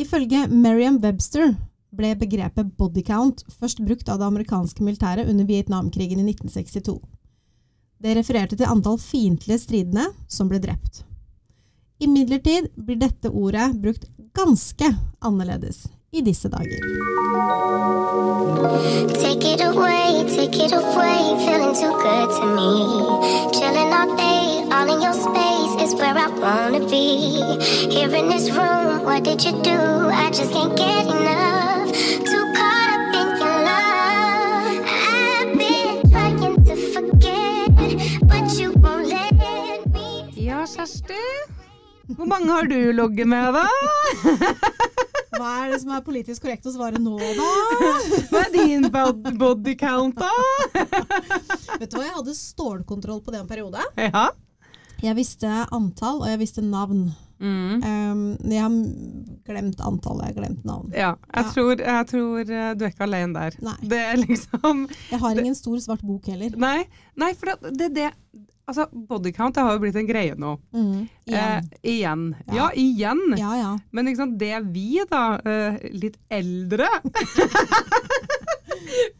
Ifølge Merriam Webster ble begrepet bodycount først brukt av det amerikanske militæret under Vietnamkrigen i 1962. Det refererte til antall fiendtlige stridende som ble drept. Imidlertid blir dette ordet brukt ganske annerledes i disse dager. Take it away, take it away, feeling too good to me. Chilling all day, all in your space is where I wanna be. Here in this room, what did you do? I just can't get enough. Too caught up in your love. I've been trying to forget, but you won't let me. Ja, Kjersti. Hvor mange har du logget med, da? Hva er det som er politisk korrekt å svare nå, da? Hva er din bod- body count, da? Vet du hva, jeg hadde stålkontroll på det en periode. Ja. Jeg visste antall, og jeg visste navn. Mm. Um, jeg har glemt antall, jeg har glemt navn. Ja, jeg, Ja. Tror, jeg tror eh, du er ikke alene der. Nei. Det er liksom Jeg har ingen stor svart bok heller. Nei, nei for det, det, det Altså, bodycount har jo blitt en greie nå. Mm, igjen. Eh, igjen. Ja. Ja. igjen. ja, ja. Men sant, det vi, da, eh, litt eldre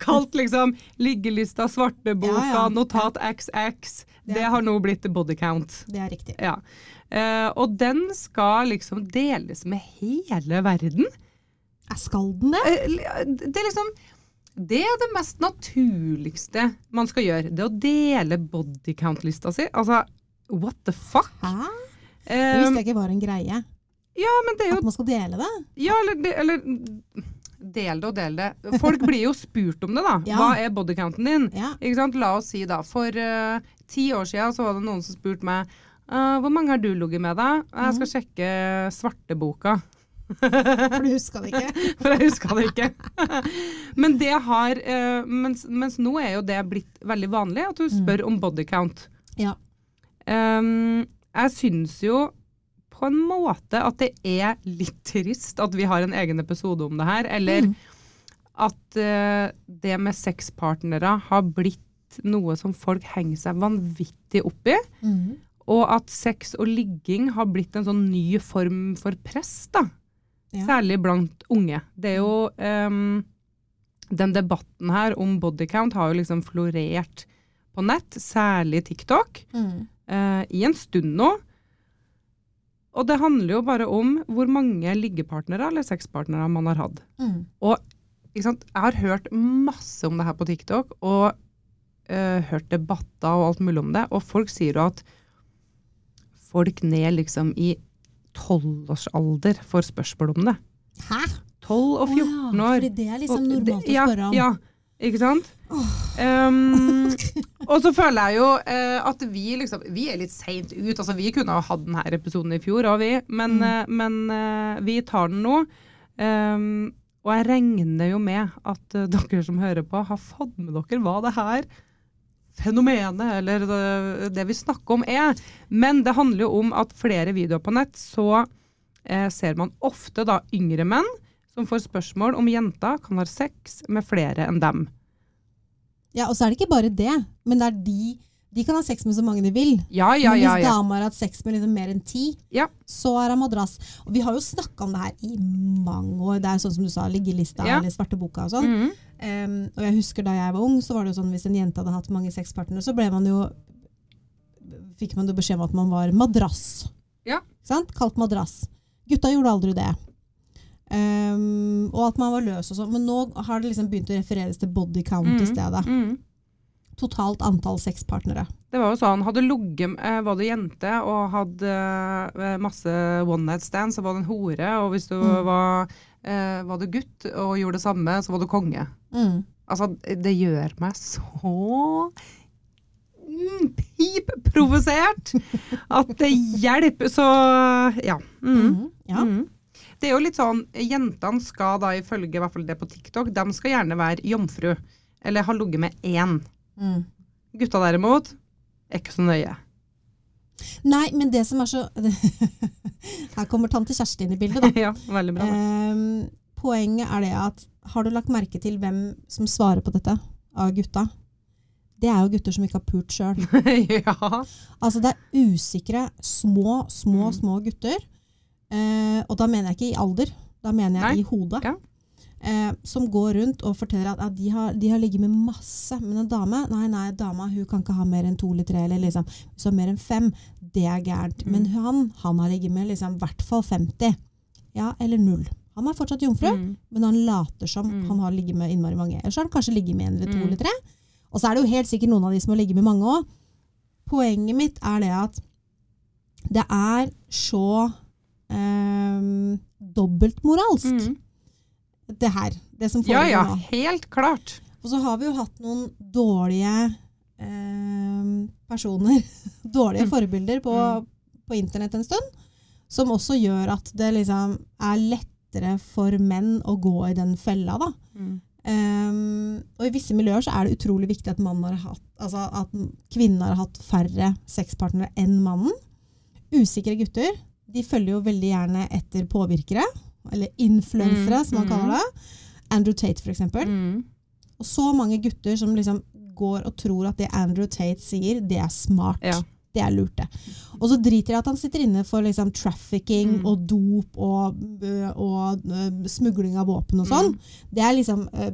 Kalt liksom liggelista, svarteboka, Ja, notat XX. Det- Det har nå blitt bodycount. Det er riktig. Ja. Eh, og den skal liksom deles med hele verden. Er skal den det? Eh, Det er liksom Det er det mest naturligste man skal gjøre. Det å dele body count-lista si. Altså, what the fuck? Hæ? Det Eh, visste jeg ikke var en greie. ja, men det er jo At man skal dele det. Ja, eller, eller Del det og del det. Folk blir jo spurt om det, da. Ja. Hva er bodycounten din? Ja. Ikke sant? La oss si da, For uh, ti år siden så var det noen som spurte meg uh, hvor mange har du ligget med, da? Jeg skal sjekke svarteboka. For du huska det ikke? For jeg huska det ikke. Men det har eh, mens, mens nå er jo det blitt veldig vanlig at du spør om body count. Ja. Um, jeg syns jo på en måte at det er litt trist at vi har en egen episode om det her. Eller Mm. at uh, det med sexpartnere har blitt noe som folk henger seg vanvittig opp i. Mm. Og at sex og ligging har blitt en sånn ny form for press, da. Ja. Særlig blant unge. Det er jo um, Den debatten her om bodycount har jo liksom florert på nett, særlig TikTok, Mm. uh, i en stund nå. Og det handler jo bare om hvor mange liggepartnere eller sexpartnere man har hatt. Mm. Og jeg har hørt masse om det her på TikTok, og uh, hørt debatter og alt mulig om det. Og folk sier jo at folk ned liksom i tolvårsalder får spørsmål om det. Hæ? 12 og 14 oh, ja, år. Fordi det er liksom normalt å spørre om. Ja, ikke sant? Um, og så føler jeg jo uh, at vi liksom Vi er litt seint ut. Altså, vi kunne ha hatt denne episoden i fjor, òg, vi, men, Mm. uh, men uh, vi tar den nå. Um, og jeg regner jo med at dere som hører på, har fått med dere hva det her fenomenet, eller det, vi snakker om, er. Men det handler jo om at flere videoer på nett, så eh, ser man ofte da yngre menn som får spørsmål om jenter kan ha sex med flere enn dem. Ja, og så er det ikke bare det, men det er de De kan ha sex med så mange de vil. Ja, ja, men hvis ja. dama har hatt sex med liksom mer enn ti, Ja. så er det madrass. Og vi har jo snakka om det her i mange år. Det er sånn som du sa, liggelista Ja. eller svarte boka og sånn. Mm -hmm. um, og jeg husker da jeg var ung, så var det jo sånn hvis en jente hadde hatt mange sexpartnere, så ble man jo fikk man jo beskjed om at man var madrass. Ja. Sant? Kalt madrass. Gutta gjorde aldri det. Um, og at man var løs og sånn. Men nå har det liksom begynt å refereres til body count i stedet. stedet. Mhm. Totalt antall sexpartnere. Det var jo sånn, hadde ligget med Var du jente og hadde eh, masse one night stand, så var du en hore. Og hvis du Mm. var, eh, var du gutt og gjorde det samme, så var du konge. Mm. Altså, det gjør meg så mm, pip-provosert at det hjelper. Så ja. Mm. Mhm. ja. Mm. Det er jo litt sånn, Jentene skal da ifølge i hvert fall det på TikTok, de skal gjerne være jomfru. Eller ha ligget med én. Mm. Gutta derimot er ikke så nøye. Nei, men det som er så Her kommer tante Kjersti inn i bildet, da. ja, veldig bra. Ehm, poenget er det at Har du lagt merke til hvem som svarer på dette av gutta? Det er jo gutter som ikke har pult sjøl. ja. Altså det er usikre, små, små, Mm. små gutter. Eh, og da mener jeg ikke i alder. da mener jeg Nei. i hodet, Ja. Eh, som går rundt og forteller at, at de, har, de har ligget med masse. Men en dame nei, nei, dama hun kan ikke ha mer enn to eller tre. Eller liksom, så mer enn fem, det er gærent. Men Mm. han han har ligget med liksom, i hvert fall 50. Ja, eller null. Han er fortsatt jomfru, Mm. men han later som Mm. han har ligget med innmari mange. Eller så har han kanskje ligget med en eller to Mm. eller tre. Og så er det jo helt sikkert noen av de som har ligget med mange òg. Poenget mitt er det at det er så eh, dobbeltmoralsk, Mm. Det her. Det som Ja, foregår ja, nå. helt klart. Og så har vi jo hatt noen dårlige eh, personer, dårlige Mm. forbilder på, Mm. på internett en stund, som også gjør at det liksom er lettere for menn å gå i den fella. Da. Mm. Um, og i visse miljøer så er det utrolig viktig at, hatt, altså at kvinnen har hatt færre sexpartnere enn mannen. Usikre gutter de følger jo veldig gjerne etter påvirkere, eller influensere, Mm, som man mm. kaller det. Andrew Tate, eksempel. Mm. Og så mange gutter som liksom går og tror at det Andrew Tate sier, det er smart. Ja. Det er lurt, det. Og så driter i at han sitter inne for liksom trafficking Mm. og dop og, og, og øh, smugling av våpen og sånn. Det er liksom øh,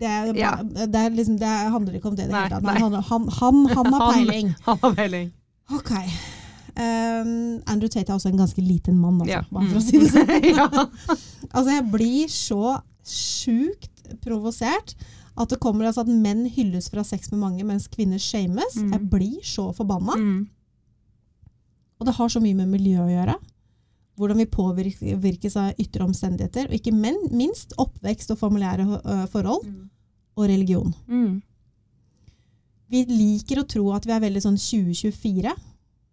det, er, Mm. Ja. det, er liksom, det handler ikke om det i det hele tatt. Han, han, han, han har peiling. Han har peiling. Ok. Um, Andrew Tate er også en ganske liten mann, altså, Ja. bare for å Mm. si det sånn. ja. Altså, jeg blir så sjukt provosert at det kommer altså at menn hylles ha sex med mange, mens kvinner shames. Mm. Jeg blir så forbanna. Mm. Og det har så mye med miljø å gjøre. Hvordan vi påvirkes av ytre omstendigheter, og ikke men, minst oppvekst og familiære forhold. forhold, og religion. Mm. Vi liker å tro at vi er veldig sånn 2024,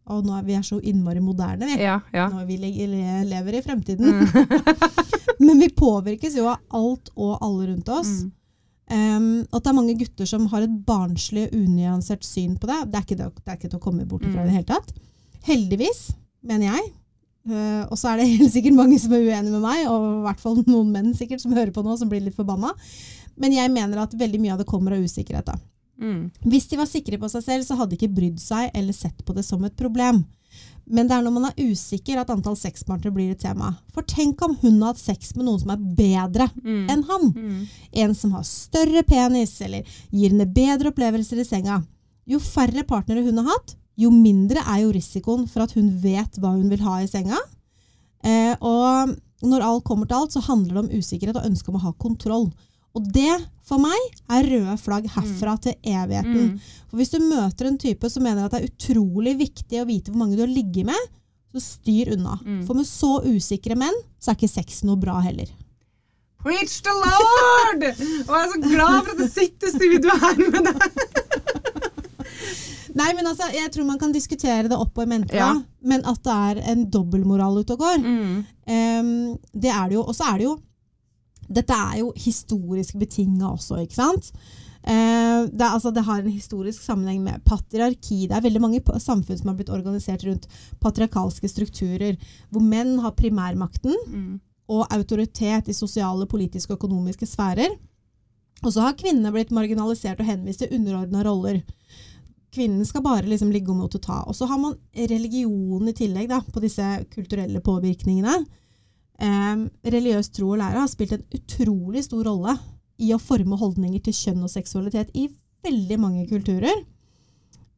og nå er vi er så innmari moderne, vi. Ja, ja. Når vi le- le- lever i fremtiden. Mm. Men vi påvirkes jo av alt og alle rundt oss. Mm. Um, at det er mange gutter som har et barnslig, unyansert syn på det. Det er ikke, det, det er ikke til å komme bort fra Mm. i det hele tatt. Heldigvis, mener jeg. Uh, og så er det helt sikkert mange som er uenige med meg, og i hvert fall noen menn sikkert som hører på nå, som blir litt forbanna. Men jeg mener at veldig mye av det kommer av usikkerhet. da. Mm. Hvis de var sikre på seg selv, så hadde de ikke brydd seg eller sett på det som et problem. Men det er når man er usikker at antall sexpartnere blir et tema. For tenk om hun har hatt sex med noen som er bedre Mm. enn han. Mm. En som har større penis, eller gir henne bedre opplevelser i senga. Jo færre partnere hun har hatt, jo mindre er jo risikoen for at hun vet hva hun vil ha i senga. Eh, og når alt kommer til alt, så handler det om usikkerhet og ønske om å ha kontroll. Og det, for meg, er røde flagg herfra til evigheten. Mm. For hvis du møter en type som mener at det er utrolig viktig å vite hvor mange du har ligget med, så styr unna. Mm. For med så usikre menn, så er ikke sex noe bra heller. Preach the Lord! Og jeg er så glad for at det sitter studio her med deg. Nei, men altså, jeg tror man kan diskutere det opp og i mente, Ja. men at det er en dobbeltmoral ute og går, Mm. em, det er det jo. Og så er det jo Dette er jo historisk betinga også, ikke sant? Eh, det, altså, det har en historisk sammenheng med patriarki. Det er veldig mange samfunn som har blitt organisert rundt patriarkalske strukturer, hvor menn har primærmakten Mm. og autoritet i sosiale, politiske og økonomiske sfærer. Og så har kvinnene blitt marginalisert og henvist til underordna roller. Kvinnen skal bare liksom ligge og å ta. Og så har man religion i tillegg da, på disse kulturelle påvirkningene. Eh, religiøs tro og lære har spilt en utrolig stor rolle i å forme holdninger til kjønn og seksualitet i veldig mange kulturer.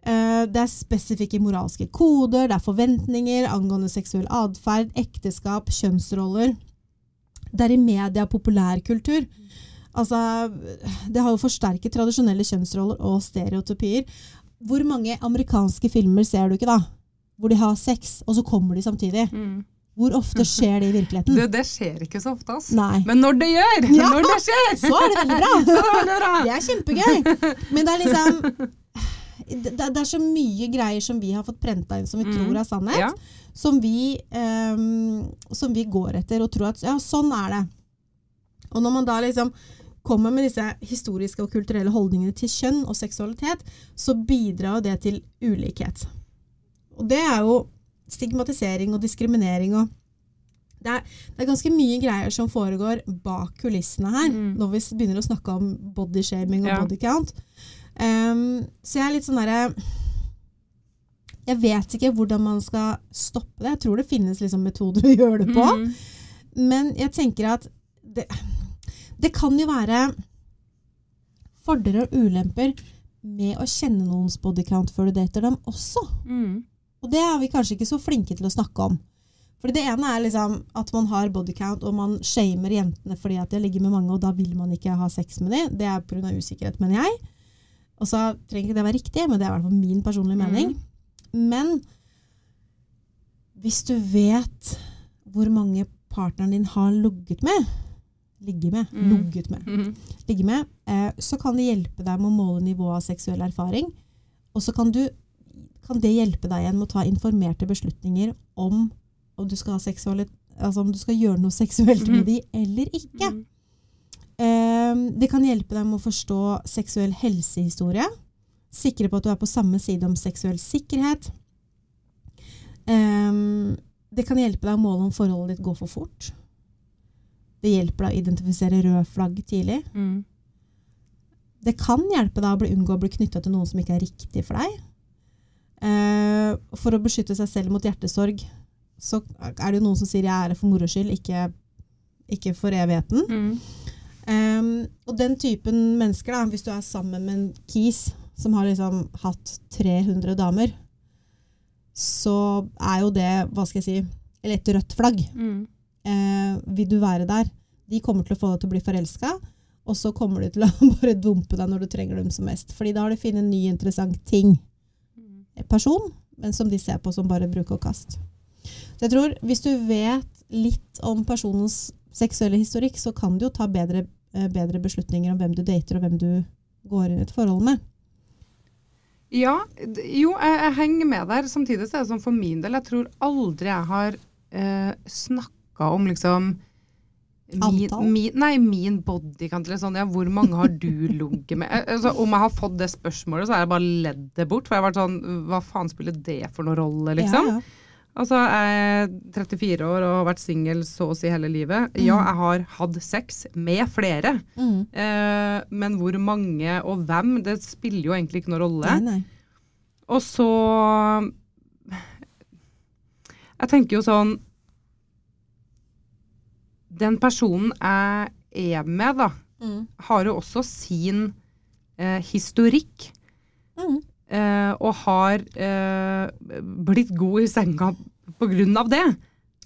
Eh, det er spesifikke moralske koder, det er forventninger angående seksuell atferd, ekteskap, kjønnsroller. Det er i media populærkultur. Altså, det har jo forsterket tradisjonelle kjønnsroller og stereotypier. Hvor mange amerikanske filmer ser du ikke, da? Hvor de har sex, og så kommer de samtidig. Mm. Hvor ofte skjer det i virkeligheten? Du, det skjer ikke så ofte, ass. Nei. Men når det gjør, Ja. når det skjer, Så er det veldig bra! så er det veldig bra. Det er kjempegøy. Men det er liksom det, det er så mye greier som vi har fått prenta inn som vi Mm. tror er sannhet, Ja. som, vi, um, som vi går etter og tror at ja, sånn er det. Og når man da liksom kommer med disse historiske og kulturelle holdningene til kjønn og seksualitet, så bidrar jo det til ulikhet. Og det er jo stigmatisering og diskriminering og det er, det er ganske mye greier som foregår bak kulissene her, Mm. når vi begynner å snakke om bodyshaming og Ja. body count. Ehm, så jeg er litt sånn derre Jeg vet ikke hvordan man skal stoppe det. Jeg tror det finnes liksom metoder å gjøre det på. Mm. men jeg tenker at det, det kan jo være fordeler og ulemper med å kjenne noens bodycount før du dater dem også. Mm. Og det er vi kanskje ikke så flinke til å snakke om. For det ene er liksom at man har bodycount, og man shamer jentene fordi at de har ligget med mange, og da vil man ikke ha sex med dem. Det er pga. usikkerhet, mener jeg. Og så trenger ikke det være riktig, men det er i hvert fall min personlige mening. Men hvis du vet hvor mange partneren din har ligget med, Ligge med, Mm. ligget med, ligge med, eh, så kan det hjelpe deg med å måle nivået av seksuell erfaring. Og så kan, du, kan det hjelpe deg igjen med å ta informerte beslutninger om om du skal, ha altså om du skal gjøre noe seksuelt med de eller ikke. Mhm. Eh, det kan hjelpe deg med å forstå seksuell helsehistorie. Sikre på at du er på samme side om seksuell sikkerhet. Eh, det kan hjelpe deg å måle om forholdet ditt går for fort. Det hjelper deg å identifisere røde flagg tidlig. Mm. Det kan hjelpe deg å unngå å bli knytta til noen som ikke er riktig for deg. Eh, for å beskytte seg selv mot hjertesorg, så er det jo noen som sier 'jeg er her for moro skyld', ikke, ikke for evigheten. Mm. Um, og den typen mennesker, da, hvis du er sammen med en kis som har liksom hatt 300 damer, så er jo det, hva skal jeg si, et rødt flagg. Mm. Eh, vil du være der? De kommer til å få deg til å bli forelska, og så kommer de til å bare dumpe deg når du trenger dem som mest. Fordi da har de funnet en ny interessant ting. Person, men som de ser på som bare bruk og kast. Så jeg tror, hvis du vet litt om personens seksuelle historikk, så kan du jo ta bedre, eh, bedre beslutninger om hvem du dater, og hvem du går inn i et forhold med. Ja, jo, jeg, jeg henger med der. Samtidig så er det sånn for min del, jeg tror aldri jeg har eh, snakka om liksom Antall? min, nei, min bodycount eller sånn. Ja, hvor mange har du ligget med? Eh, Altså, om jeg har fått det spørsmålet, så har jeg bare ledd det bort. For jeg har vært sånn Hva faen spiller det for noen rolle, liksom? Ja, ja. Altså, jeg er 34 år og har vært singel så å si hele livet. Ja, jeg har hatt sex med flere. Mm. Eh, men hvor mange og hvem, det spiller jo egentlig ikke noen rolle. Nei, nei. Og så Jeg tenker jo sånn Den personen jeg er med, da, Mm. har jo også sin eh, historikk. Mm. Eh, og har eh, blitt god i senga på grunn av det.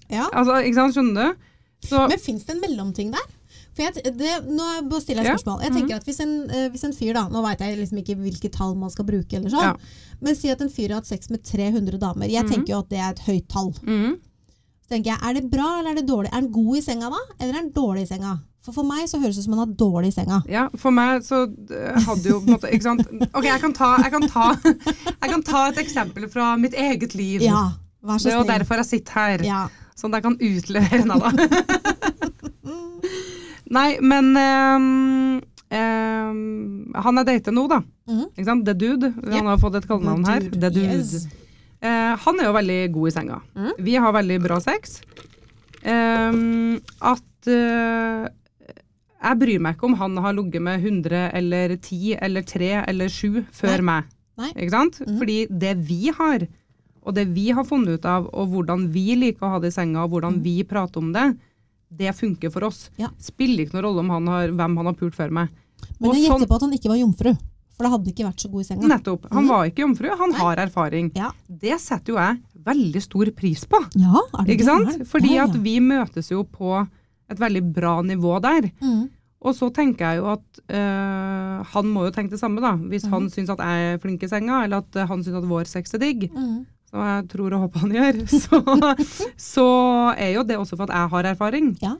Ja. Altså, ikke sant, skjønner du? Så, Men fins det en mellomting der? For jeg, det, nå stiller jeg spørsmål. Jeg tenker at hvis en, eh, hvis en fyr, da, nå veit jeg liksom ikke hvilke tall man skal bruke, eller sånn, Ja. men si at en fyr har hatt sex med 300 damer. Jeg Mhm. tenker jo at det er et høyt tall. Mhm. Tenker jeg, Er det bra eller er det dårlig? Er han god i senga da, eller er han dårlig i senga? For for meg så høres det ut som han har dårlig i senga. Ja, for meg så eh, hadde jo på en måte Ikke sant. Ok, jeg kan ta, jeg kan ta, jeg kan ta et eksempel fra mitt eget liv. Ja, vær så det er jo derfor jeg sitter her. Ja. Sånn at jeg kan utlevere henne, da. Nei, men um, um, han er date nå, da. Mm. Ikke sant? The Dude. Han har fått et kallenavn her. The Dude. yes. Eh, han er jo veldig god i senga. Mm. Vi har veldig bra sex. Eh, at eh, Jeg bryr meg ikke om han har ligget med 100 eller 10 eller 3 eller 7 før meg. Nei. Ikke sant? Mm. Fordi det vi har, og det vi har funnet ut av, og hvordan vi liker å ha det i senga, og hvordan vi prater om det, det funker for oss. Ja. Spiller ikke noen rolle om han har, hvem han har pult før meg. Men jeg jeg sånn- på at han ikke var jomfru. For da hadde han ikke vært så god i senga. Nettopp. Han Mhm. var ikke jomfru, han Nei. har erfaring. Ja. Det setter jo jeg veldig stor pris på. ja, er det Ikke sant? Fordi ja, at vi møtes jo på et veldig bra nivå der. Mm. Og så tenker jeg jo at øh, han må jo tenke det samme, da. Hvis mm. han syns at jeg er flink i senga, eller at han syns at vår sex er digg, Mm. som jeg tror og håper han gjør, så, så er jo det også for at jeg har erfaring. Ja.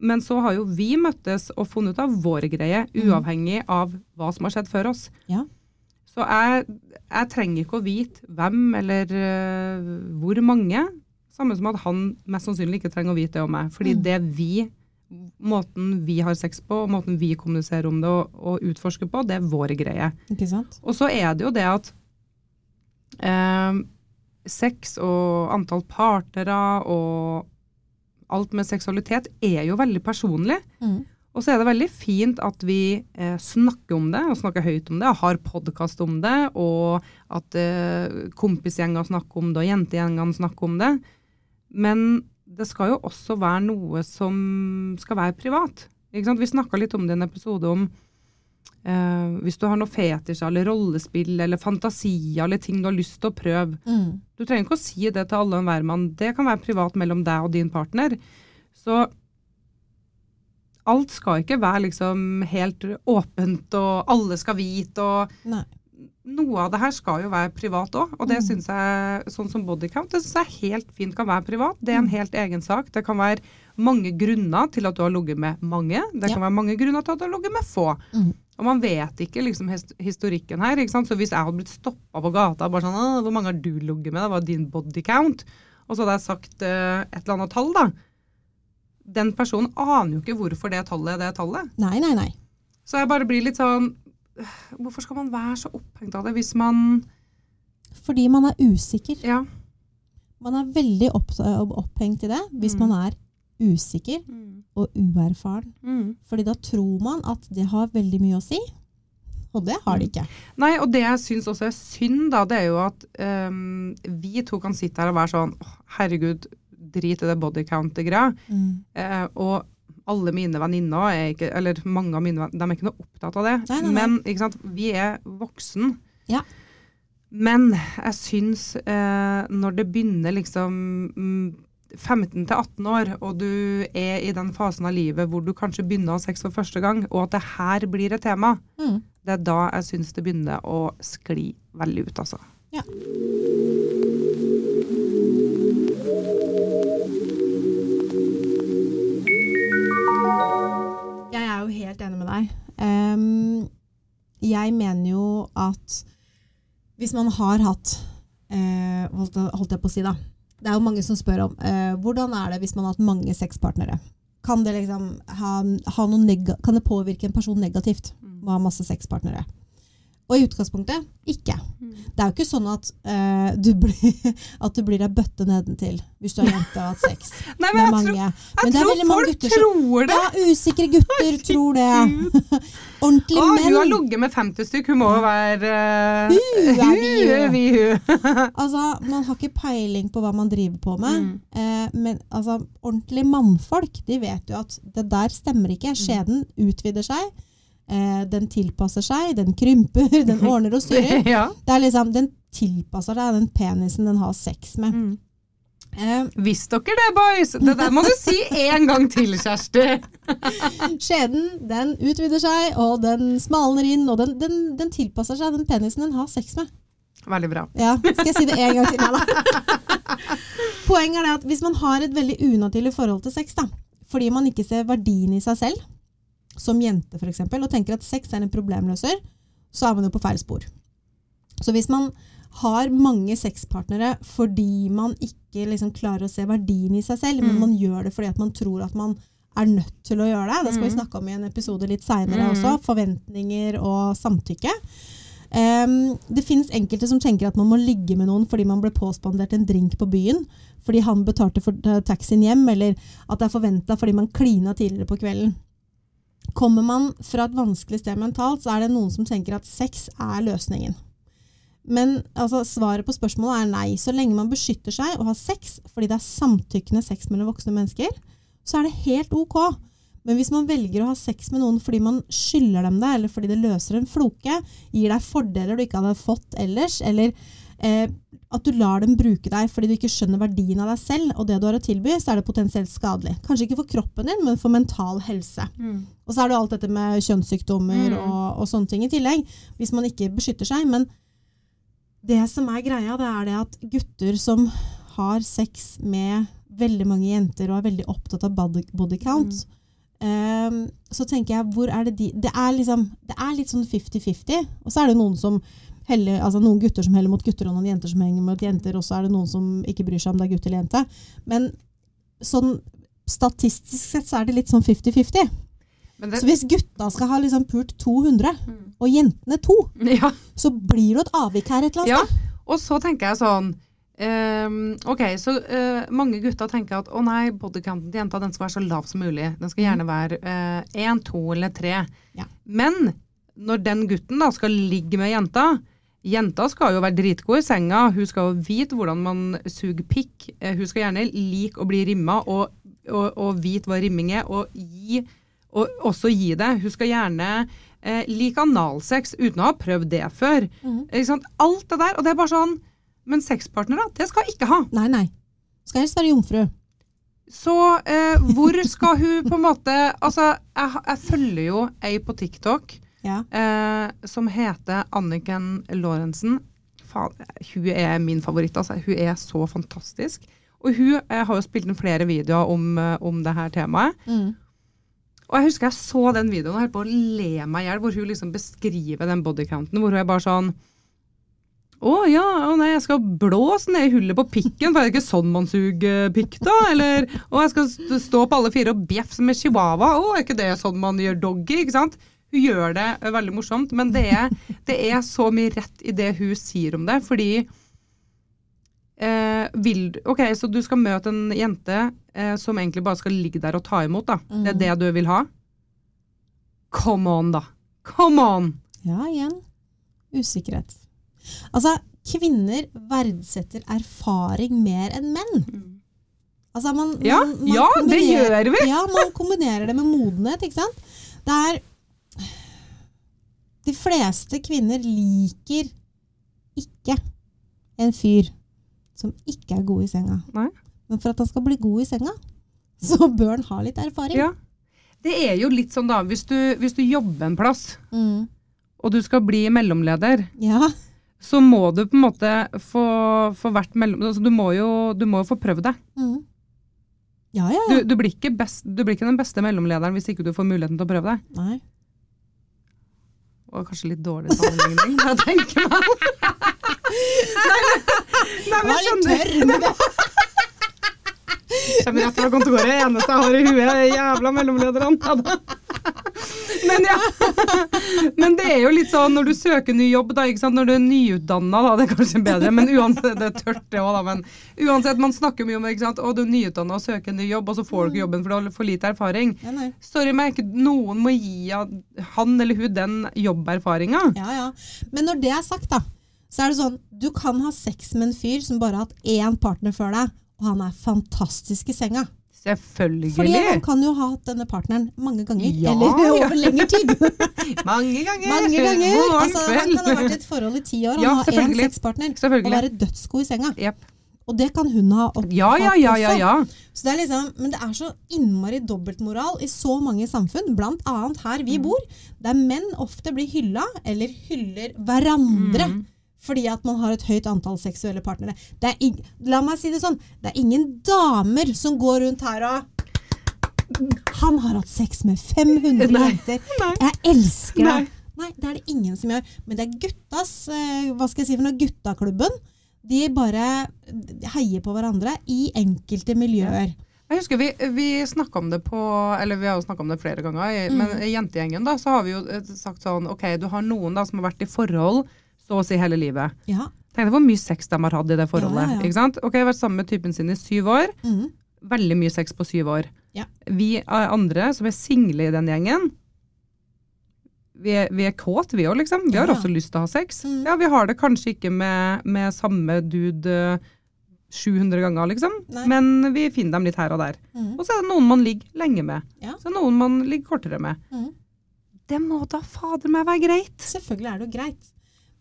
Men så har jo vi møttes og funnet ut av vår greie, uavhengig av hva som har skjedd før oss. Mhm. Ja. Så jeg, jeg trenger ikke å vite hvem eller uh, hvor mange. Samme som at han mest sannsynlig ikke trenger å vite det om meg. Fordi Mm. det vi, måten vi har sex på, og måten vi kommuniserer om det og, og utforsker på, det er vår greie. Ikke sant? Og så er det jo det at uh, sex og antall partnere og alt med seksualitet er jo veldig personlig. Mm. Og så er det veldig fint at vi eh, snakker om det, og snakker høyt om det, og har podkast om det, og at eh, kompisgjenger snakker om det, og jentegjengene snakker om det. Men det skal jo også være noe som skal være privat. Vi snakka litt om det i en episode om eh, hvis du har noe fetisj eller rollespill eller fantasier eller ting du har lyst til å prøve. Mm. Du trenger ikke å si det til alle og enhver mann. Det kan være privat mellom deg og din partner. Så alt skal ikke være liksom helt åpent, og alle skal vite. og Nei. noe av det her skal jo være privat òg, og det Mm. synes jeg, sånn som bodycount, det syns jeg helt fint kan være privat. Det er en Mm. helt egen sak. Det kan være mange grunner til at du har ligget med mange. Det Ja. kan være mange grunner til at du har ligget med få. Mm. Og man vet ikke liksom historikken her. ikke sant? Så hvis jeg hadde blitt stoppa på gata bare sånn 'Hvor mange har du ligget med?' Det var din bodycount. Og så hadde jeg sagt uh, et eller annet tall, da. Den personen aner jo ikke hvorfor det tallet er det tallet. Nei, nei, nei. Så jeg bare blir litt sånn Hvorfor skal man være så opphengt av det hvis man Fordi man er usikker. Ja. Man er veldig opp, opphengt i det hvis Mm. man er usikker og uerfaren. Mm. Fordi da tror man at det har veldig mye å si, og det har det ikke. Nei, og det jeg syns også er synd, da, det er jo at um, vi to kan sitte her og være sånn «Åh, Herregud, drit i det bodycount-greia. Eh, og alle mine venninner er ikke Eller mange av mine de er ikke noe opptatt av det. Nei, nei, nei. Men ikke sant, vi er voksen. Ja. Men jeg syns eh, når det begynner liksom mm, 15 til 18 år, og du er i den fasen av livet hvor du kanskje begynner å ha sex for første gang, og at det her blir et tema, Mm. det er da jeg syns det begynner å skli veldig ut, altså. Ja. Jeg er jo helt enig med deg. Um, jeg mener jo at hvis man har hatt eh, holdt, holdt jeg på å si da, det er jo mange som spør om eh, hvordan er det hvis man har hatt mange sexpartnere? Kan det, liksom ha, ha nega kan det påvirke en person negativt å ha masse sexpartnere? Og i utgangspunktet ikke. Det er jo ikke sånn at, uh, du, blir, at du blir ei bøtte nedentil hvis du er jente og har hatt sex Nei, med men jeg mange. Men jeg tror folk gutter tror det! Ja, usikre gutter tror det. Ordentlige menn. hun har ligget med 50 stykk, hun må jo være uh, Hu er vi hun hu. Altså, man har ikke peiling på hva man driver på med. Mm. Uh, men altså, ordentlige mannfolk de vet jo at det der stemmer ikke. Mm. Skjeden utvider seg. Eh, den tilpasser seg, den krymper, den ordner og styrer. ja. Det er liksom, Den tilpasser seg den penisen den har sex med. Mm. Eh, Visste dere det, boys? Det der må du si en gang til, Kjersti. skjeden den utvider seg, og den smalner inn, og den, den, den tilpasser seg den penisen den har sex med. Veldig bra. Ja, Skal jeg si det én gang til? Nei. Poenget er at hvis man har et veldig unaturlig forhold til sex, da, fordi man ikke ser verdien i seg selv, som jente f.eks., og tenker at sex er en problemløser, så er man jo på feil spor. Så hvis man har mange sexpartnere fordi man ikke liksom klarer å se verdien i seg selv, men Mm. man gjør det fordi man tror at man er nødt til å gjøre det. Det skal vi Mm. snakke om i en episode litt seinere Mm. også. Forventninger og samtykke. Um, det finnes enkelte som tenker at man må ligge med noen fordi man ble påspandert en drink på byen, fordi han betalte for eh, taxien hjem, eller at det er forventa fordi man klina tidligere på kvelden. Kommer man fra et vanskelig sted mentalt, så er det noen som tenker at sex er løsningen. Men altså, svaret på spørsmålet er nei. Så lenge man beskytter seg og har sex fordi det er samtykkende sex mellom voksne mennesker, så er det helt ok. Men hvis man velger å ha sex med noen fordi man skylder dem det, eller fordi det løser en floke, gir deg fordeler du ikke hadde fått ellers, eller eh, at du lar dem bruke deg fordi du ikke skjønner verdien av deg selv og det du har å tilby, så er det potensielt skadelig. Kanskje ikke for kroppen din, men for mental helse. Og så er det alt dette med kjønnssykdommer Mm. og, og sånne ting i tillegg, hvis man ikke beskytter seg. Men det som er greia, det er det at gutter som har sex med veldig mange jenter og er veldig opptatt av body, body count, Um, så tenker jeg, hvor er det de Det er, liksom, det er litt sånn 50-50. Og så er det noen som heller, altså noen gutter som heller mot gutter, og noen jenter som henger mot jenter, og så er det noen som ikke bryr seg om det er gutt eller jente. Men sånn statistisk sett så er det litt sånn 50-50. Det, Så hvis gutta skal ha liksom pult 200, og jentene to, ja. så blir det et avvik her et eller ja. annet sted. Og så tenker jeg sånn Um, Ok, så uh, mange gutter tenker at å nei, bodycounten til jenta den skal være så lav som mulig. Den skal gjerne være én, to eller tre. Ja. Men når den gutten da skal ligge med jenta, Jenta skal jo være dritgod i senga, hun skal jo vite hvordan man suger pikk. Eh, Hun skal gjerne like å bli rimma og, og, og vite hva rimming er, og, gi, og også gi det. Hun skal gjerne eh, like analsex uten å ha prøvd det før. Ikke sant? Alt det der. Og det er bare sånn Men sexpartnere, det skal hun ikke ha. Nei, nei. Skal helst være jomfru. Så eh, hvor skal hun på en måte Altså, jeg, jeg følger jo ei på TikTok Ja. eh, som heter Anniken Lorentzen. Faen, hun er min favoritt. Altså. Hun er så fantastisk. Og hun eh, har jo spilt inn flere videoer om, eh, om det her temaet. Mm. Og jeg husker jeg så den videoen og holdt på å le meg i hjel, hvor hun liksom beskriver den bodycounten, hvor hun er bare sånn å ja, å nei, jeg skal blåse ned i hullet på pikken, for er det ikke sånn man suger pikk, da? Eller å, jeg skal stå på alle fire og bjeffe med chihuahua, å, er ikke det sånn man gjør doggy, ikke sant? Hun gjør det eh, veldig morsomt, men det er, det er så mye rett i det hun sier om det, fordi eh, vil, Ok, så du skal møte en jente eh, som egentlig bare skal ligge der og ta imot, da. Det er det du vil ha? Come on, da. Come on! Ja, igjen. Usikkerhet. Altså, kvinner verdsetter erfaring mer enn menn. Altså, man, Ja, man, man ja, det gjør vi! Ja, man kombinerer det med modenhet, ikke sant? Det er De fleste kvinner liker ikke en fyr som ikke er god i senga. Nei. Men for at han skal bli god i senga, så bør han ha litt erfaring. Ja. Det er jo litt sånn, da, hvis du, hvis du jobber en plass, Mm. og du skal bli mellomleder, ja. så må du på en måte få, få vært mellom... Altså, du, må jo, du må jo få prøvd deg. Mm. Ja, ja, Du, ja. du, blir ikke best, du blir ikke den beste mellomlederen hvis ikke du får muligheten til å prøve deg. Nei. Og kanskje litt dårlig sammenligning, jeg tenker meg. Nei, men- nei, men skjønner Kommer rett fra kontoret, eneste jeg har i huet er jævla mellomlederne. Men ja. Men det er jo litt sånn når du søker ny jobb, da, når du er nyutdanna, da, det er kanskje bedre, men uansett, det er tørt det òg, da, men uansett, man snakker mye om det, ikke sant, og du er nyutdanna og søker ny jobb, og så får du ikke jobben for du har for lite erfaring. Ja. Sorry, men noen må gi han eller hun den jobberfaringa. Ja, ja. Men når det er sagt, da, så er det sånn Du kan ha sex med en fyr som bare har hatt én partner før deg, og han er fantastisk i senga. Selvfølgelig. Fordi han kan jo ha hatt denne partneren mange ganger, Ja, eller ja. over lengre tid. Mange ganger. mange ganger. Altså, han kan ha vært i et forhold i ti år, han Ja, har én sexpartner, og være dødsgod i senga. Yep. Og det kan hun ha opp, Ja, ja, ja, ja, ja. Så det er liksom, men det er så innmari dobbeltmoral i så mange samfunn, annet her Mm. vi bor, der menn ofte blir hylla, eller hyller hverandre, Mm. Fordi at man har et høyt antall seksuelle partnere. Er la meg si det sånn, det er ingen damer som går rundt her og han har hatt sex med 500 Nei. jenter. Nei. Jeg elsker deg. Nei, det er det ingen som gjør. Men det er guttas, eh, hva skal jeg si for noe, guttaklubben. De bare heier på hverandre i enkelte miljøer. Jeg husker vi, vi snakka om det på Eller vi har jo om det flere ganger, men i jentegjengen da, så har vi jo eh, sagt sånn OK, du har noen da som har vært i forhold så å si hele livet. Ja. Tenk deg hvor mye sex de har hatt i det forholdet. Ja, ja, ikke sant? Ok, Vært sammen med typen sin i syv år. Mm. Veldig mye sex på syv år. Ja. Vi eh, andre som er single i den gjengen, vi er, vi er kåt, vi òg, liksom. Vi har også lyst til å ha sex. Mm. Ja, Vi har det kanskje ikke med, med samme dude eh, 700 ganger, liksom. Nei. Men vi finner dem litt her og der. Mm. Og så er det noen man ligger lenge med. Så er det noen man ligger kortere med. Mhm. Det må da fader meg være greit. Selvfølgelig er det jo greit.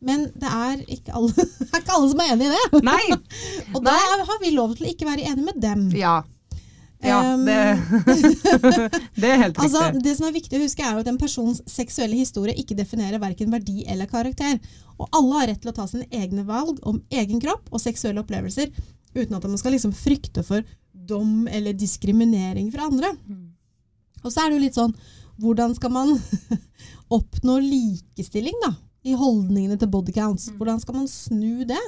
Men det er ikke alle, er ikke alle som er enig i det. Nei! Og da har vi lov til å ikke være enig med dem. Ja. Ja, det, det er helt Altså, riktig. det som er viktig å huske er jo at en persons seksuelle historie ikke definerer verken verdi eller karakter. Og alle har rett til å ta sine egne valg om egen kropp og seksuelle opplevelser, uten at man skal liksom frykte for dom eller diskriminering fra andre. Og så er det jo litt sånn, hvordan skal man oppnå likestilling da? I holdningene til body counts. Hvordan skal man snu det?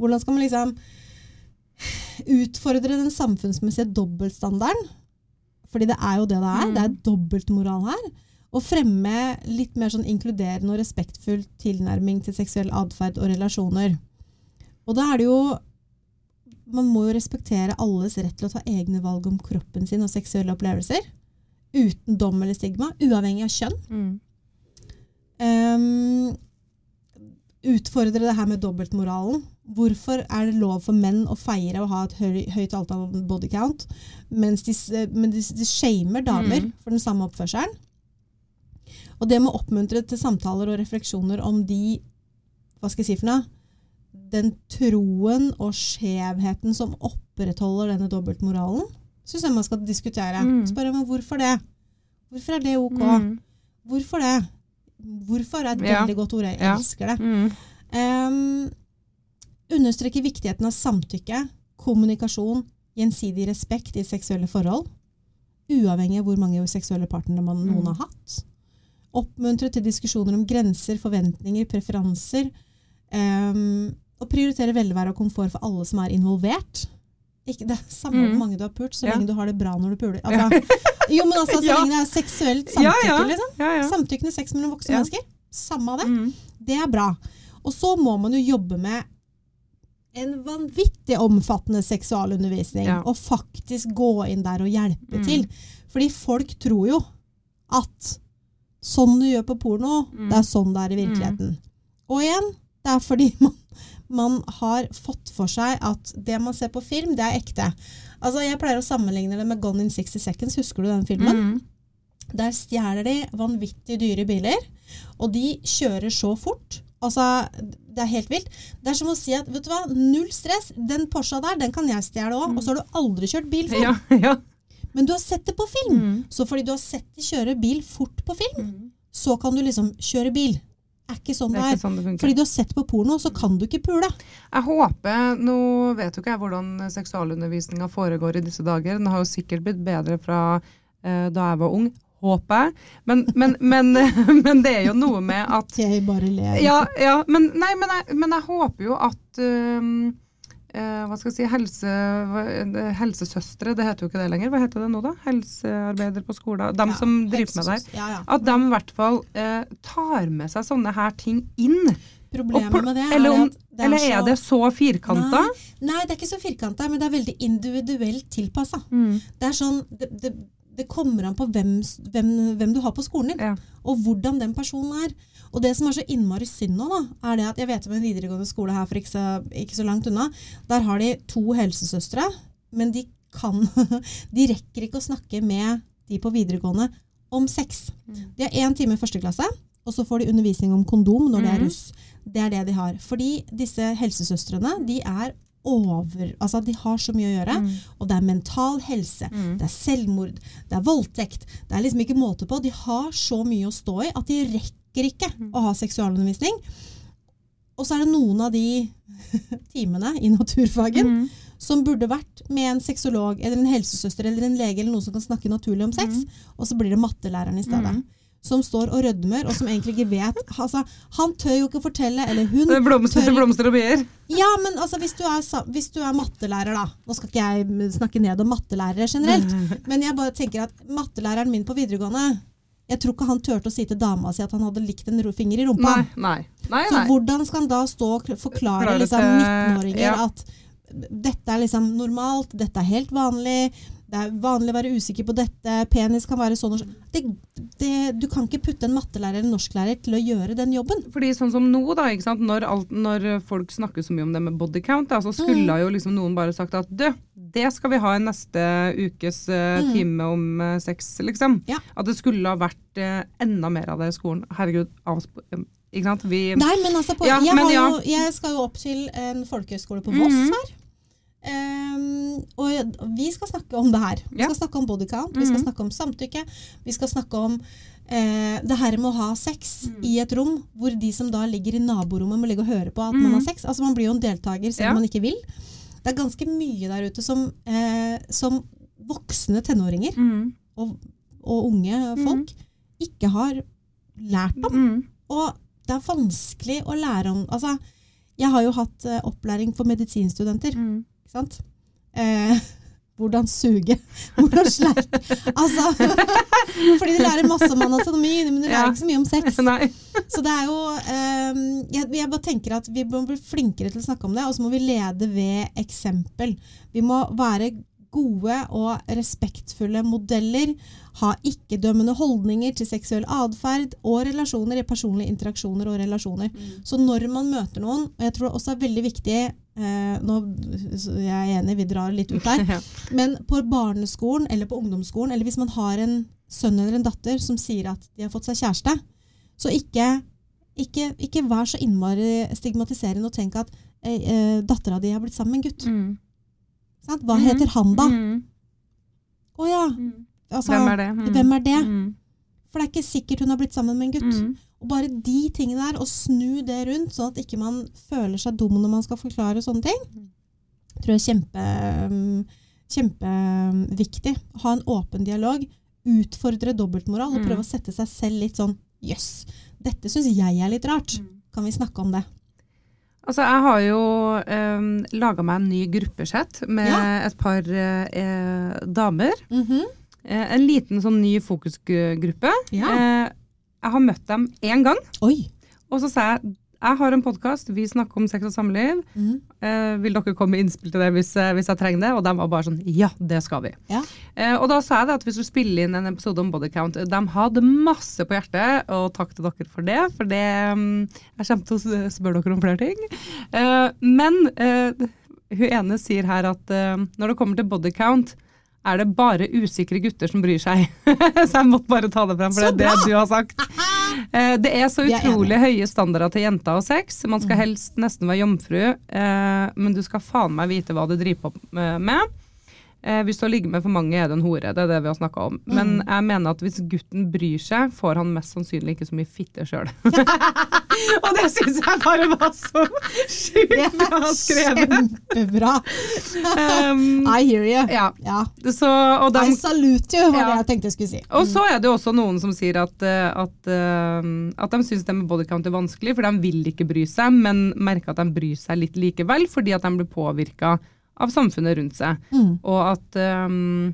Hvordan skal man liksom utfordre den samfunnsmessige dobbeltstandarden? Fordi det er jo det det er. Det er dobbeltmoral her. Og fremme litt mer sånn inkluderende og respektfull tilnærming til seksuell atferd og relasjoner. Og da er det jo Man må jo respektere alles rett til å ta egne valg om kroppen sin og seksuelle opplevelser. Uten dom eller stigma, uavhengig av kjønn. Mm. Ehm, utfordre det her med dobbeltmoralen. Hvorfor er det lov for menn å feire og ha et høy, høyt antall body count, mens de, s- men de, de shamer damer Mm. for den samme oppførselen? Og det med å oppmuntre til samtaler og refleksjoner om de Hva skal jeg si for noe? Den troen og skjevheten som opprettholder denne dobbeltmoralen, syns jeg man skal diskutere. Mm. Spørre om hvorfor det. Hvorfor er det ok? Mm. Hvorfor det? Hvorfor er et Ja. veldig godt ord. Jeg elsker det. Mm. Um, understreker viktigheten av samtykke, kommunikasjon, gjensidig respekt i seksuelle forhold. Uavhengig av hvor mange seksuelle partnere man noen Mm. har hatt. Oppmuntre til diskusjoner om grenser, forventninger, preferanser. Um, og prioritere velvære og komfort for alle som er involvert. Ikke, det er samme Mm. hvor mange du har pult, så Ja. lenge du har det bra når du puler. Altså, jo, men altså, så Ja. lenge det er seksuelt samtykke, Ja, ja. liksom. Ja, ja. Samtykkende sex mellom voksne Ja. mennesker. Samme av det. Mm. Det er bra. Og så må man jo jobbe med en vanvittig omfattende seksualundervisning. Ja. Og faktisk gå inn der og hjelpe Mm. til. Fordi folk tror jo at sånn du gjør på porno, Mm. det er sånn det er i virkeligheten. Og igjen, det er fordi man, man har fått for seg at det man ser på film, det er ekte. Altså, Jeg pleier å sammenligne det med Gone in 60 Seconds. Husker du den filmen? Mm. Der stjeler de vanvittig dyre biler, og de kjører så fort. Altså, Det er helt vilt. Det er som å si at vet du hva, null stress, den Porscha der den kan jeg stjele òg, og så har du aldri kjørt bil før. Ja, ja. Men du har sett det på film. Mm. Så fordi du har sett de kjøre bil fort på film, så kan du liksom kjøre bil. Er ikke sånn Det er sånn det. Fordi du har sett på porno, så kan du ikke pule. Jeg håper, Nå vet jo ikke jeg hvordan seksualundervisninga foregår i disse dager. Den har jo sikkert blitt bedre fra eh, da jeg var ung. Håper jeg. Men, men, men, men det er jo noe med at Jeg bare ler. Ja, ja men, nei, men, jeg, men jeg håper jo at um, eh, hva skal jeg si, helse, helsesøstre, det heter jo ikke det lenger. Hva heter det nå, da? Helsearbeider på skolen. De Ja, som driver med det. her. Ja, ja. At de i hvert fall eh, tar med seg sånne her ting inn. Problemet med det er eller om- det Eller er så- det så firkanta? Nei, nei, det er ikke så firkanta, men det er veldig individuelt tilpassa. Mm. Det er sånn, det, det, det kommer an på hvem, hvem, hvem du har på skolen din, Ja. og hvordan den personen er. Og det som er så innmari synd nå, da, er det at jeg vet om en videregående skole her for ikke så, ikke så langt unna. Der har de to helsesøstre, men de kan De rekker ikke å snakke med de på videregående om sex. Mm. De har én time i første klasse, og så får de undervisning om kondom når de er Mhm. russ. Det er det de har. Fordi disse helsesøstrene, de er over Altså, de har så mye å gjøre. Mm. Og det er mental helse, Mm. det er selvmord, det er voldtekt. Det er liksom ikke måte på. De har så mye å stå i at de rekker ikke Mm. å ha seksualundervisning. Og så er det noen av de timene i naturfagen Mm. som burde vært med en sexolog eller en helsesøster eller en lege eller noen som kan snakke naturlig om sex, Mm. og så blir det mattelæreren i stedet. Mm. Som står og rødmer, og som egentlig ikke vet altså, Han tør jo ikke fortelle, eller hun er Blomster, tør- blomster og bier. Ja, men altså, hvis, du er, hvis du er mattelærer, da Nå skal ikke jeg snakke ned om mattelærere generelt, men jeg bare tenker at mattelæreren min på videregående Jeg tror ikke han turte å si til dama si at han hadde likt en finger i rumpa. Nei, nei. nei, Så hvordan skal han da stå og forklare liksom, 19-åringer ja. at dette er liksom normalt, dette er helt vanlig, det er vanlig å være usikker på dette, penis kan være sånn og sånn. Du kan ikke putte en mattelærer eller norsklærer til å gjøre den jobben. Fordi sånn som nå, da? Når, alt, når folk snakker så mye om det med body count, da, så skulle Mm. jo liksom noen bare sagt at du, det skal vi ha i neste ukes uh, Mm. time om uh, sex, liksom. Ja. At det skulle ha vært uh, enda mer av det i skolen. Herregud. Ikke sant? Vi Nei, men altså, på, Ja, jeg, men har ja. jo, jeg skal jo opp til en folkehøyskole på Voss Mhm. her. Um, og vi skal snakke om det her. Vi Ja. skal snakke om body count, vi skal Mhm. snakke om samtykke. Vi skal snakke om eh, det her med å ha sex mm. i et rom hvor de som da ligger i naborommet må ligge og høre på at man Mhm. har sex. Altså Man blir jo en deltaker selv Ja. om man ikke vil. Det er ganske mye der ute som, eh, som voksne tenåringer mm. og, og unge folk ikke har lært om. Mm. Og det er vanskelig å lære om Altså, jeg har jo hatt eh, opplæring for medisinstudenter, Mm. ikke sant? Eh, hvordan suge, hvordan sleike Altså Fordi du lærer masse om anatomi, men du lærer ikke så mye om sex. Nei. Så det er jo um, jeg, jeg bare tenker at vi må bli flinkere til å snakke om det, og så må vi lede ved eksempel. Vi må være gode og respektfulle modeller. Ha ikke-dømmende holdninger til seksuell atferd og relasjoner i personlige interaksjoner og relasjoner. Så når man møter noen, og jeg tror det også er veldig viktig eh, nå, Jeg er enig, vi drar litt ut her. Ja. Men på barneskolen eller på ungdomsskolen, eller hvis man har en sønn eller en datter som sier at de har fått seg kjæreste, så ikke, ikke, ikke vær så innmari stigmatiserende og tenk at eh, eh, dattera di har blitt sammen med en gutt. Mm. Sant? Hva mm. heter han da? Å Mm. ja. Mm. Altså, Hvem er det? Mm. hvem er det? Mm. For det er ikke sikkert hun har blitt sammen med en gutt. Mm. Og bare de tingene der, og snu det rundt, sånn at ikke man føler seg dum når man skal forklare sånne ting, tror jeg er kjempe, kjempeviktig. Ha en åpen dialog, utfordre dobbeltmoral, og Mm. prøve å sette seg selv litt sånn Jøss, dette syns jeg er litt rart. Kan vi snakke om det? Altså, jeg har jo um, laga meg en ny gruppesett med Ja. et par eh, damer. Mhm. Eh, en liten sånn ny fokusgruppe. Ja. Eh, jeg har møtt dem én gang, Oi. og så sa jeg jeg har en podkast, vi snakker om sex og samliv. Mm. Eh, vil dere komme med innspill til det hvis, eh, hvis jeg trenger det? Og de var bare sånn ja, det skal vi. Ja. Eh, og da sa jeg det at hvis du spiller inn en episode om bodycount. De hadde masse på hjertet, og takk til dere for det. For det mm, Jeg kommer til å spørre dere om flere ting. Eh, men eh, hun ene sier her at eh, når det kommer til bodycount er det bare usikre gutter som bryr seg. så jeg måtte bare ta det frem, for det er det du har sagt. Eh, Det er så utrolig er høye standarder til jenter og sex. Man Mm. skal helst nesten være jomfru, eh, men du skal faen meg vite hva du driver på eh, med. Eh, hvis du har ligget med for mange, er du en hore. Det er det vi har snakka om. Mm. Men jeg mener at hvis gutten bryr seg, får han mest sannsynlig ikke så mye fitte sjøl. og det syns jeg bare var så sjukt bra skrevet. kjempebra. Um, I hear you. ja. Ja. Så, og I salute you, var Ja. det jeg tenkte jeg skulle si. Og så er det jo også noen som sier at, eh, at, uh, at de syns det med bodycount er vanskelig, for de vil ikke bry seg, men merker at de bryr seg litt likevel, fordi at de blir påvirka av samfunnet rundt seg. Mm. Og at, um,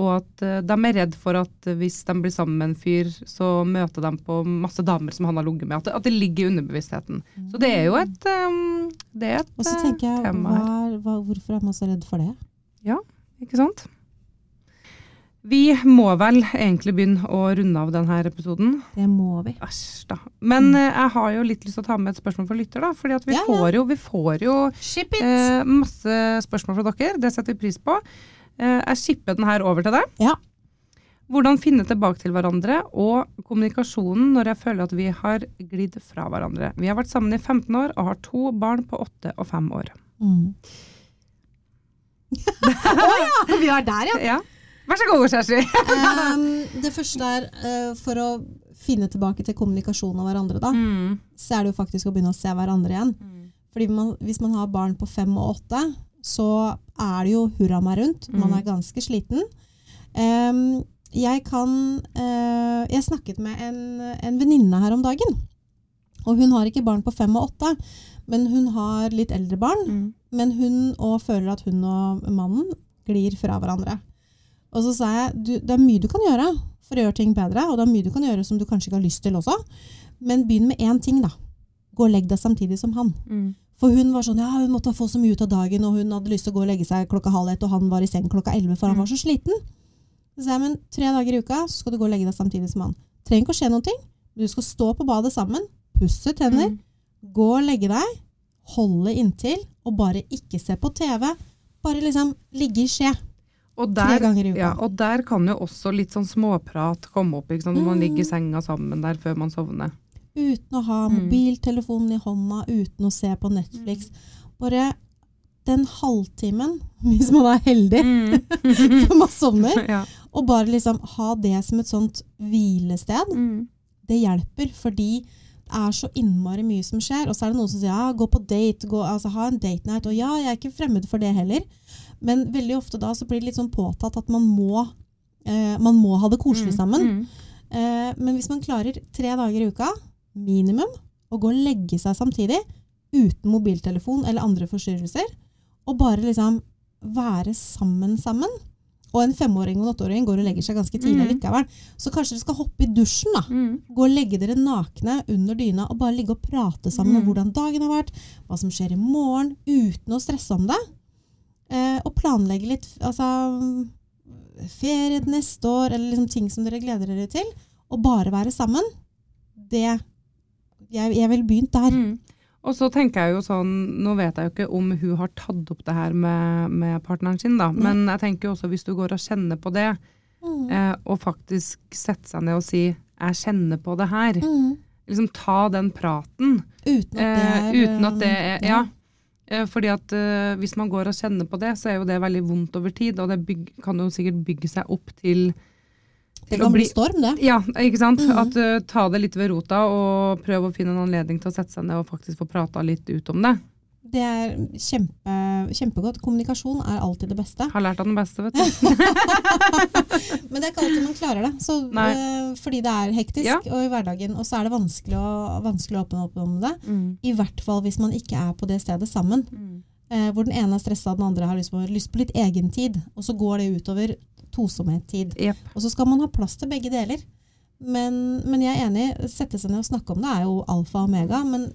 og at eh, de er redd for at hvis de blir sammen med en fyr, så møter de på masse damer som han har ligget med. At at det ligger i underbevisstheten. Så det er jo et, um, det er et Og så tenker jeg, tema hva hva, hvorfor er man så redd for det? Ja, Ikke sant? Vi må vel egentlig begynne å runde av denne episoden. Det må vi. Æsj, da. Men mm. jeg har jo litt lyst til å ta med et spørsmål for lytter, da. fordi vi, Ja, ja. vi får jo eh, masse spørsmål fra dere. Det setter vi pris på. Eh, jeg shipper den her over til deg. Ja. Hvordan finne tilbake til hverandre, og kommunikasjonen når jeg føler at vi har glidd fra hverandre. Vi har vært sammen i 15 år og har to barn på 8 og 5 år. Mm. Å ja! Vi er der, ja. Ja. Vær så god, Kjersti. um, det første er uh, for å finne tilbake til kommunikasjon av hverandre, da, Mm. så er det jo faktisk å begynne å se hverandre igjen. Fordi man, hvis man har barn på fem og åtte, så er det jo hurra meg rundt. Man Mm. er ganske sliten. Um, jeg kan uh, Jeg snakket med en, en venninne her om dagen. Og hun har ikke barn på fem og åtte, men hun har litt eldre barn. Mm. Men hun òg føler at hun og mannen glir fra hverandre. Og så sa jeg du, det er mye du kan gjøre for å gjøre ting bedre, og det er mye du kan gjøre som du kanskje ikke har lyst til også. Men begynn med én ting, da. Gå og legg deg samtidig som han. Mm. For hun var sånn, ja, hun måtte få så mye ut av dagen, og hun hadde lyst til å gå og legge seg klokka halv ett, og han var i seng klokka elleve, for han Mm. var så sliten. Så sa jeg, men tre dager i uka så skal du gå og legge deg samtidig som han. Trenger ikke å skje noen ting. du skal stå på badet sammen, pusse tenner, Mm. gå og legge deg, holde inntil, og bare ikke se på TV. Bare liksom ligge i skje Og tre der, ganger i uka. ja, og der kan jo også litt sånn småprat komme opp, når man Mm. ligger i senga sammen der før man sovner. Uten å ha Mm. mobiltelefonen i hånda, uten å se på Netflix. Bare den halvtimen, hvis man er heldig, før man sovner, ja. og bare liksom ha det som et sånt hvilested, Mm. det hjelper, fordi det er så innmari mye som skjer. Og så er det noen som sier ja, gå på date, gå, altså ha en date night. Og ja, jeg er ikke fremmed for det heller. Men veldig ofte da så blir det litt sånn påtatt at man må, eh, man må ha det koselig sammen. Mm. Eh, men hvis man klarer tre dager i uka, minimum, å gå og legge seg samtidig, uten mobiltelefon eller andre forstyrrelser, og bare liksom være sammen sammen. Og en femåring og en åtteåring går og legger seg ganske tidlig Mm. likevel. Så kanskje dere skal hoppe i dusjen, da. Mm. Gå og legge dere nakne under dyna og bare ligge og prate sammen om Mm. hvordan dagen har vært, hva som skjer i morgen, uten å stresse om det. Eh, og planlegge litt altså, ferie neste år, eller liksom ting som dere gleder dere til. Og bare være sammen. Det Jeg, jeg ville begynt der. Mm. Og så tenker jeg jo sånn, Nå vet jeg jo ikke om hun har tatt opp det her med, med partneren sin, da. Men jeg tenker jo også hvis du går og kjenner på det, Mm. eh, og faktisk setter seg ned og sier 'jeg kjenner på det her', Mm. liksom ta den praten. Uten at det Eh, er uten at det er ja. Ja. Eh, fordi at uh, hvis man går og kjenner på det, så er jo det veldig vondt over tid, og det bygg, kan jo sikkert bygge seg opp til Det kan bli bli- storm, det. Ja, ikke sant? Mhm. At uh, Ta det litt ved rota, og prøv å finne en anledning til å sette seg ned og faktisk få prata litt ut om det. Det er kjempe, kjempegodt. Kommunikasjon er alltid det beste. Har lært av den beste, vet du. Men det er ikke alltid man klarer det. Så, eh, fordi det er hektisk Ja. og i hverdagen. Og så er det vanskelig å, vanskelig å åpne opp om det. Mm. I hvert fall hvis man ikke er på det stedet sammen. Mm. Eh, hvor den ene er stressa, den andre har lyst på, lyst på litt egentid. Og så går det utover tosomhet-tid. Jepp. Og så skal man ha plass til begge deler. Men, men jeg er enig, sette seg ned og snakke om det er jo alfa og omega. Men,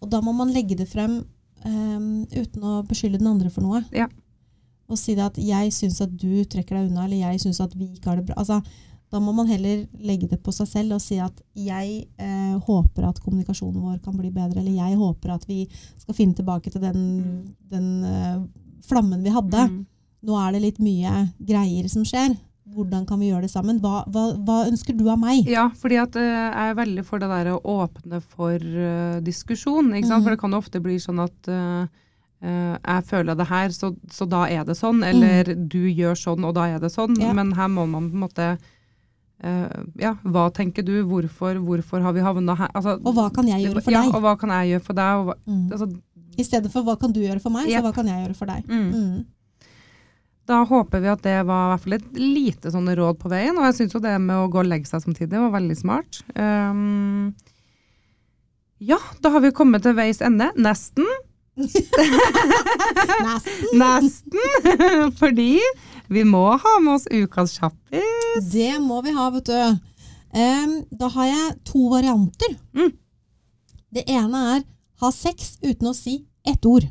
og da må man legge det frem eh, uten å beskylde den andre for noe. Ja. Og si det at 'jeg syns at du trekker deg unna', eller 'jeg syns at vi ikke har det bra'. Altså, da må man heller legge det på seg selv og si at 'jeg eh, håper at kommunikasjonen vår kan bli bedre', eller 'jeg håper at vi skal finne tilbake til den, den eh, flammen vi hadde'. Mm. Nå er det litt mye greier som skjer. Hvordan kan vi gjøre det sammen? Hva, hva, hva ønsker du av meg? Ja, fordi at eh, jeg er veldig for det der å åpne for uh, diskusjon. Mhm. For det kan jo ofte bli sånn at eh, jeg føler det her, så, så da er det sånn. Eller du gjør sånn, og da er det sånn. Mhm. Ja. Men her må man på en måte Ja, hva tenker du? Hvorfor, hvorfor har vi havna her? Altså, Og hva kan jeg gjøre for deg? ja, og hva kan jeg gjøre for deg? Hva, Mm. altså, I stedet for 'hva kan du gjøre for meg', yep. så 'hva kan jeg gjøre for deg'. mm. Da håper vi at det var i hvert fall et lite sånne råd på veien, og jeg syns jo det med å gå og legge seg samtidig var veldig smart. Um, ja, da har vi kommet til veis ende. Nesten. Nesten. Nesten. Fordi vi må ha med oss ukas kjappis. Det må vi ha, vet du. Um, da har jeg to varianter. Mm. Det ene er ha sex uten å si ett ord.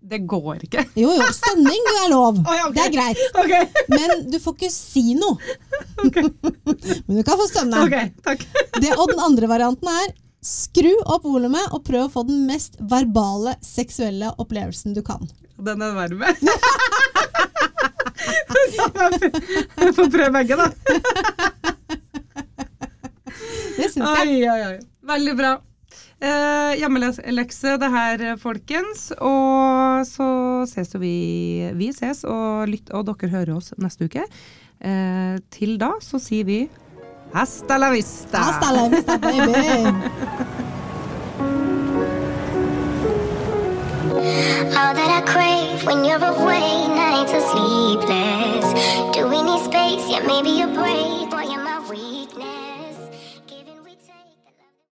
Det går ikke. Jo, jo, stønning er lov. Oh, ja, okay. Det er greit. Okay. Men du får ikke si noe. Men du kan få stønne. Det, og den andre varianten er skru opp volumet og prøv å få den mest verbale seksuelle opplevelsen du kan. Den er varm. Jeg får prøve begge, da. Det syns jeg. Oi, oi, oi. Veldig bra. Eh, Hjemmelekse det her, folkens. Og så ses jo vi Vi ses, og, lytt, og dere hører oss neste uke. Eh, til da så sier vi hasta la vista. Hasta la vista, baby. All that I crave when you're away, nights are sleepless. Do we need space? Yeah, maybe a break.